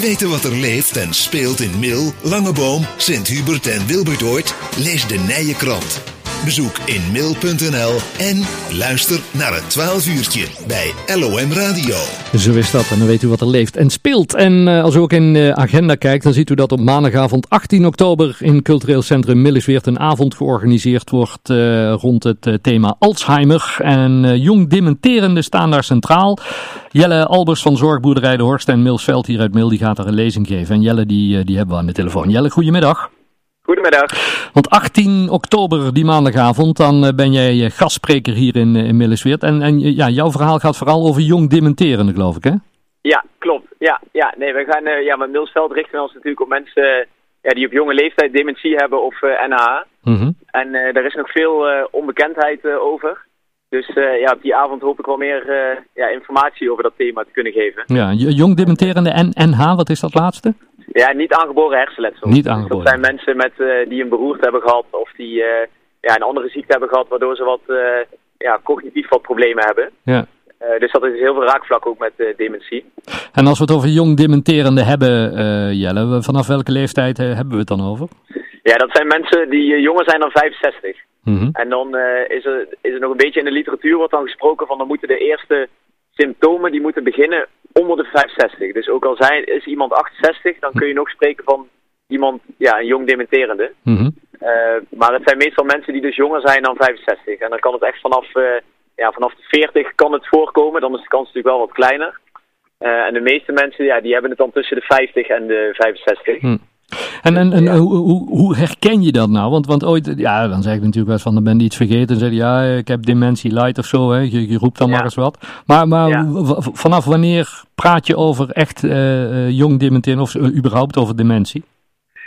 Weten wat er leeft en speelt in Mil, Langeboom, Sint-Hubert en Wilbertoort? Lees de Nije Krant. Bezoek in mil.nl en luister naar het 12 uurtje bij LOM Radio. Zo is dat en dan weet u wat er leeft en speelt. En uh, als u ook in de agenda kijkt, dan ziet u dat op maandagavond 18 oktober in Cultureel Centrum Millisweert een avond georganiseerd wordt uh, rond het thema Alzheimer. En jong dementerende staan daar centraal. Jelle Albers van Zorgboerderij de Horst en Milsveld hier uit Mil, die gaat daar een lezing geven. En Jelle, die, die hebben we aan de telefoon. Jelle, goedemiddag. Goedemiddag. Want 18 oktober, die maandagavond, dan uh, ben jij uh, gastspreker hier in, uh, in Millesweert. En, en ja, jouw verhaal gaat vooral over jong dementerende, geloof ik, hè? Ja, klopt. Ja, ja. Nee, we gaan ja, met Milsveld richten we ons natuurlijk op mensen ja, die op jonge leeftijd dementie hebben of NH. Mm -hmm. En daar is nog veel onbekendheid over. Dus ja, op die avond hoop ik wel meer ja, informatie over dat thema te kunnen geven. Ja, jong dementerende en NH, wat is dat laatste? Ja, niet aangeboren hersenletsel. Niet aangeboren. Dus dat zijn mensen met, uh, die een beroerte hebben gehad of die uh, ja, een andere ziekte hebben gehad waardoor ze wat uh, ja, cognitief wat problemen hebben. Ja. dus dat is heel veel raakvlak ook met dementie. En als we het over jong dementerende hebben, Jelle, vanaf welke leeftijd hebben we het dan over? Ja, dat zijn mensen die jonger zijn dan 65. Mm -hmm. En dan is, er, is er nog een beetje in de literatuur wordt dan gesproken van dan moeten de eerste symptomen die moeten beginnen onder de 65. Dus ook al zijn, is iemand 68, dan kun je nog spreken van iemand, ja, een jong dementerende. Mm -hmm. uh, maar het zijn meestal mensen die dus jonger zijn dan 65. En dan kan het echt vanaf, uh, ja, vanaf de 40 kan het voorkomen. Dan is de kans natuurlijk wel wat kleiner. Uh, en de meeste mensen, ja, die hebben het dan tussen de 50 en de 65. Mm. En, en, en ja. hoe, hoe, hoe, herken je dat nou? Want, want ooit, ja, dan zeg ik natuurlijk wel eens van, dan ben je iets vergeten. En zeg je, ja, ik heb dementie light of zo, hè. Je, je roept dan Ja. maar eens wat. Maar, maar vanaf wanneer praat je over echt eh, eh, jong dementeren of eh, überhaupt over dementie?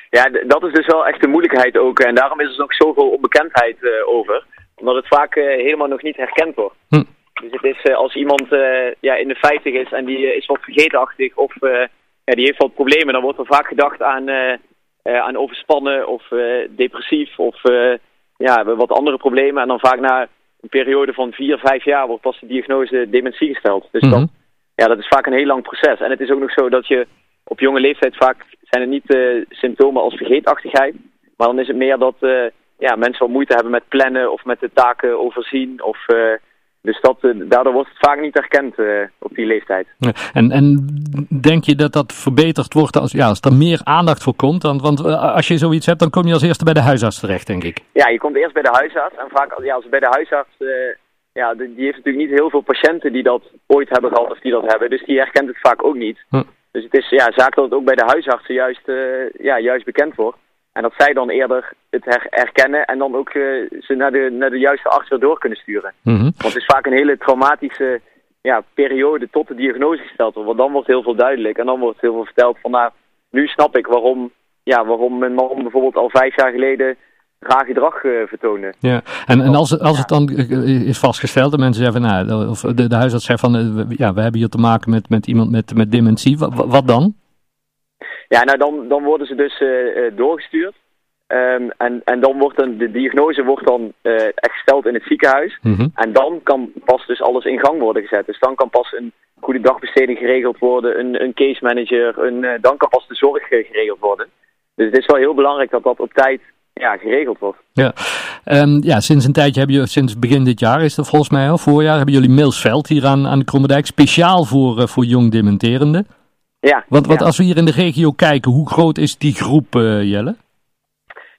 Ja, dat is dus wel echt de moeilijkheid ook. En daarom is er nog zoveel onbekendheid eh, over. Omdat het vaak helemaal nog niet herkend wordt. Hm. Dus het is als iemand ja, in de 50 is en die is wat vergetenachtig of ja, die heeft wat problemen, dan wordt er vaak gedacht aan, aan overspannen of eh, depressief of eh, ja, wat andere problemen. En dan vaak na een periode van 4, 5 jaar wordt pas de diagnose dementie gesteld. Dus Mhm. dat, ja, dat is vaak een heel lang proces. En het is ook nog zo dat je op jonge leeftijd vaak zijn het niet eh, symptomen als vergeetachtigheid. Maar dan is het meer dat eh, ja, mensen wel moeite hebben met plannen of met de taken overzien. Of, eh, dus dat, eh, daardoor wordt het vaak niet herkend eh, op die leeftijd. En, en denk je dat dat verbeterd wordt als, ja, als er meer aandacht voor komt? Want, want eh, als je zoiets hebt, dan kom je als eerste bij de huisarts terecht, denk ik. Ja, je komt eerst bij de huisarts. En vaak ja, als bij de huisarts, ja, die heeft natuurlijk niet heel veel patiënten die dat ooit hebben gehad of die dat hebben. Dus die herkent het vaak ook niet. Hm. Dus het is ja, zaak dat het ook bij de huisartsen juist, ja, juist bekend wordt. En dat zij dan eerder het her- herkennen en dan ook eh, ze naar de, naar de juiste arts weer door kunnen sturen. Mhm. Want het is vaak een hele traumatische ja, periode tot de diagnose gesteld wordt. Want dan wordt heel veel duidelijk en dan wordt heel veel verteld van nou, nu snap ik waarom, ja, waarom mijn man bijvoorbeeld al vijf jaar geleden raar gedrag eh, vertoonde. Ja, en, en als, als het dan eh, is vastgesteld en mensen zeggen, nou, of de, de huisarts zegt van, we- ja, we hebben hier te maken met, met iemand met, met dementie, wat, wat dan? Ja, nou dan, dan worden ze dus doorgestuurd. Ehm, en, en dan wordt de diagnose wordt dan eh, echt gesteld in het ziekenhuis. Mhm. En dan kan pas dus alles in gang worden gezet. Dus dan kan pas een goede dagbesteding geregeld worden, een, een case manager, een, eh, dan kan pas de zorg eh, geregeld worden. Dus het is wel heel belangrijk dat dat op tijd ja, geregeld wordt. Ja. Ehm, ja, sinds een tijdje hebben jullie, sinds begin dit jaar is dat volgens mij al, voorjaar, hebben jullie Milsveld hier aan, aan de Krommerdijk, speciaal voor, voor jong dementerende. Ja, Want, want ja. als we hier in de regio kijken, hoe groot is die groep, Jelle?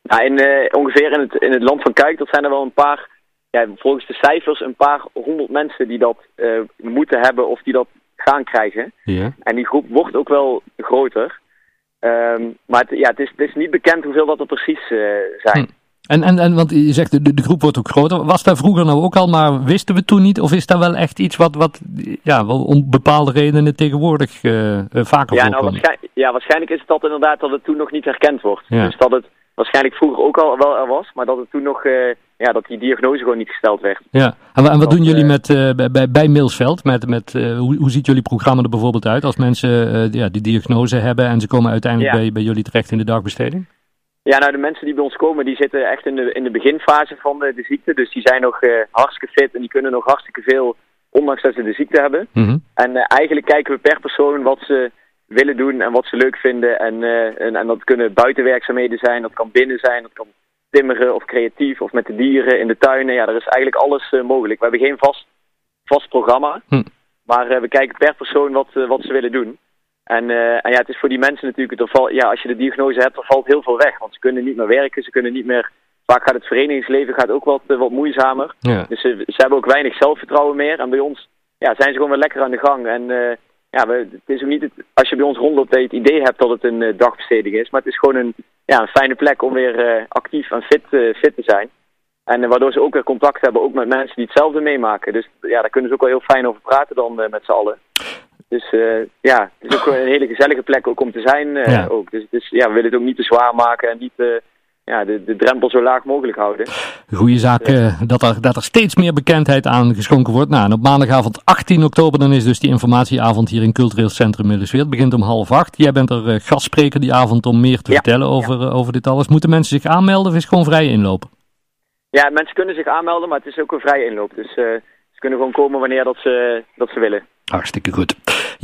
Nou, in, eh, ongeveer in het, in het land van Kuik, dat zijn er wel een paar, ja, volgens de cijfers, een paar honderd mensen die dat eh, moeten hebben of die dat gaan krijgen. Ja. En die groep wordt ook wel groter. Ehm, maar het, ja, het, is, het is niet bekend hoeveel dat er precies eh, zijn. Hm. En, en, en want je zegt, de, de groep wordt ook groter. Was daar vroeger nou ook al, maar wisten we toen niet? Of is dat wel echt iets wat, wat ja, wel om bepaalde redenen tegenwoordig eh, vaker Ja, nou, waarschijn- ja, waarschijnlijk is het dat inderdaad dat het toen nog niet herkend wordt. Ja. Dus dat het waarschijnlijk vroeger ook al wel er was, maar dat het toen nog, eh, ja, dat die diagnose gewoon niet gesteld werd. Ja, en, en wat doen jullie eh, met, eh, bij, bij, Milsveld? Met, met, hoe, hoe ziet jullie programma er bijvoorbeeld uit als mensen ja, die diagnose hebben en ze komen uiteindelijk Ja. bij, bij jullie terecht in de dagbesteding? Ja, nou, de mensen die bij ons komen, die zitten echt in de, in de beginfase van de, de ziekte. Dus die zijn nog hartstikke fit en die kunnen nog hartstikke veel, ondanks dat ze de ziekte hebben. Mhm. En eigenlijk kijken we per persoon wat ze willen doen en wat ze leuk vinden. En, en, en dat kunnen buitenwerkzaamheden zijn, dat kan binnen zijn, dat kan timmeren of creatief of met de dieren in de tuinen. Ja, er is eigenlijk alles mogelijk. We hebben geen vast, vast programma, hm. maar we kijken per persoon wat, wat ze willen doen. En, en, ja, het is voor die mensen natuurlijk, er val, ja, als je de diagnose hebt, dan valt heel veel weg. Want ze kunnen niet meer werken, ze kunnen niet meer vaak gaat het verenigingsleven gaat ook wat, wat moeizamer. Dus ze, ze, hebben ook weinig zelfvertrouwen meer. En bij ons ja, zijn ze gewoon weer lekker aan de gang. En uh, ja, we, het is ook niet het, als je bij ons rondloopt dat je het idee hebt dat het een uh, dagbesteding is. Maar het is gewoon een, ja, een fijne plek om weer uh, actief en fit, fit te zijn. En waardoor ze ook weer contact hebben, ook met mensen die hetzelfde meemaken. Dus ja, daar kunnen ze ook wel heel fijn over praten dan met z'n allen. Dus ja, het is ook een hele gezellige plek ook om te zijn. Ja. ook. Dus, dus ja, we willen het ook niet te zwaar maken en niet ja, de, de drempel zo laag mogelijk houden. Goeie zaak uh, dat, er, dat er steeds meer bekendheid aan geschonken wordt. Nou, en op maandagavond 18 oktober dan is dus die informatieavond hier in Cultureel Centrum Middelweer. Het begint om half acht. Jij bent er uh, gastspreker die avond om meer te vertellen over, uh, over dit alles. Moeten mensen zich aanmelden of is het gewoon vrij inlopen? Ja, mensen kunnen zich aanmelden, maar het is ook een vrije inloop. Dus ze kunnen gewoon komen wanneer dat ze, dat ze willen. Hartstikke goed.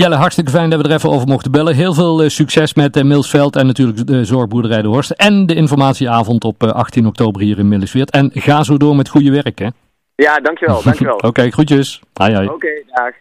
Jelle, hartstikke fijn dat we er even over mochten bellen. Heel veel uh, succes met uh, Milsveld en natuurlijk de zorgboerderij De Horst. En de informatieavond op uh, 18 oktober hier in Millisweert. En ga zo door met goede werk, hè? Ja, dankjewel. dankjewel. Oké, okay, groetjes. Oké, okay, dag.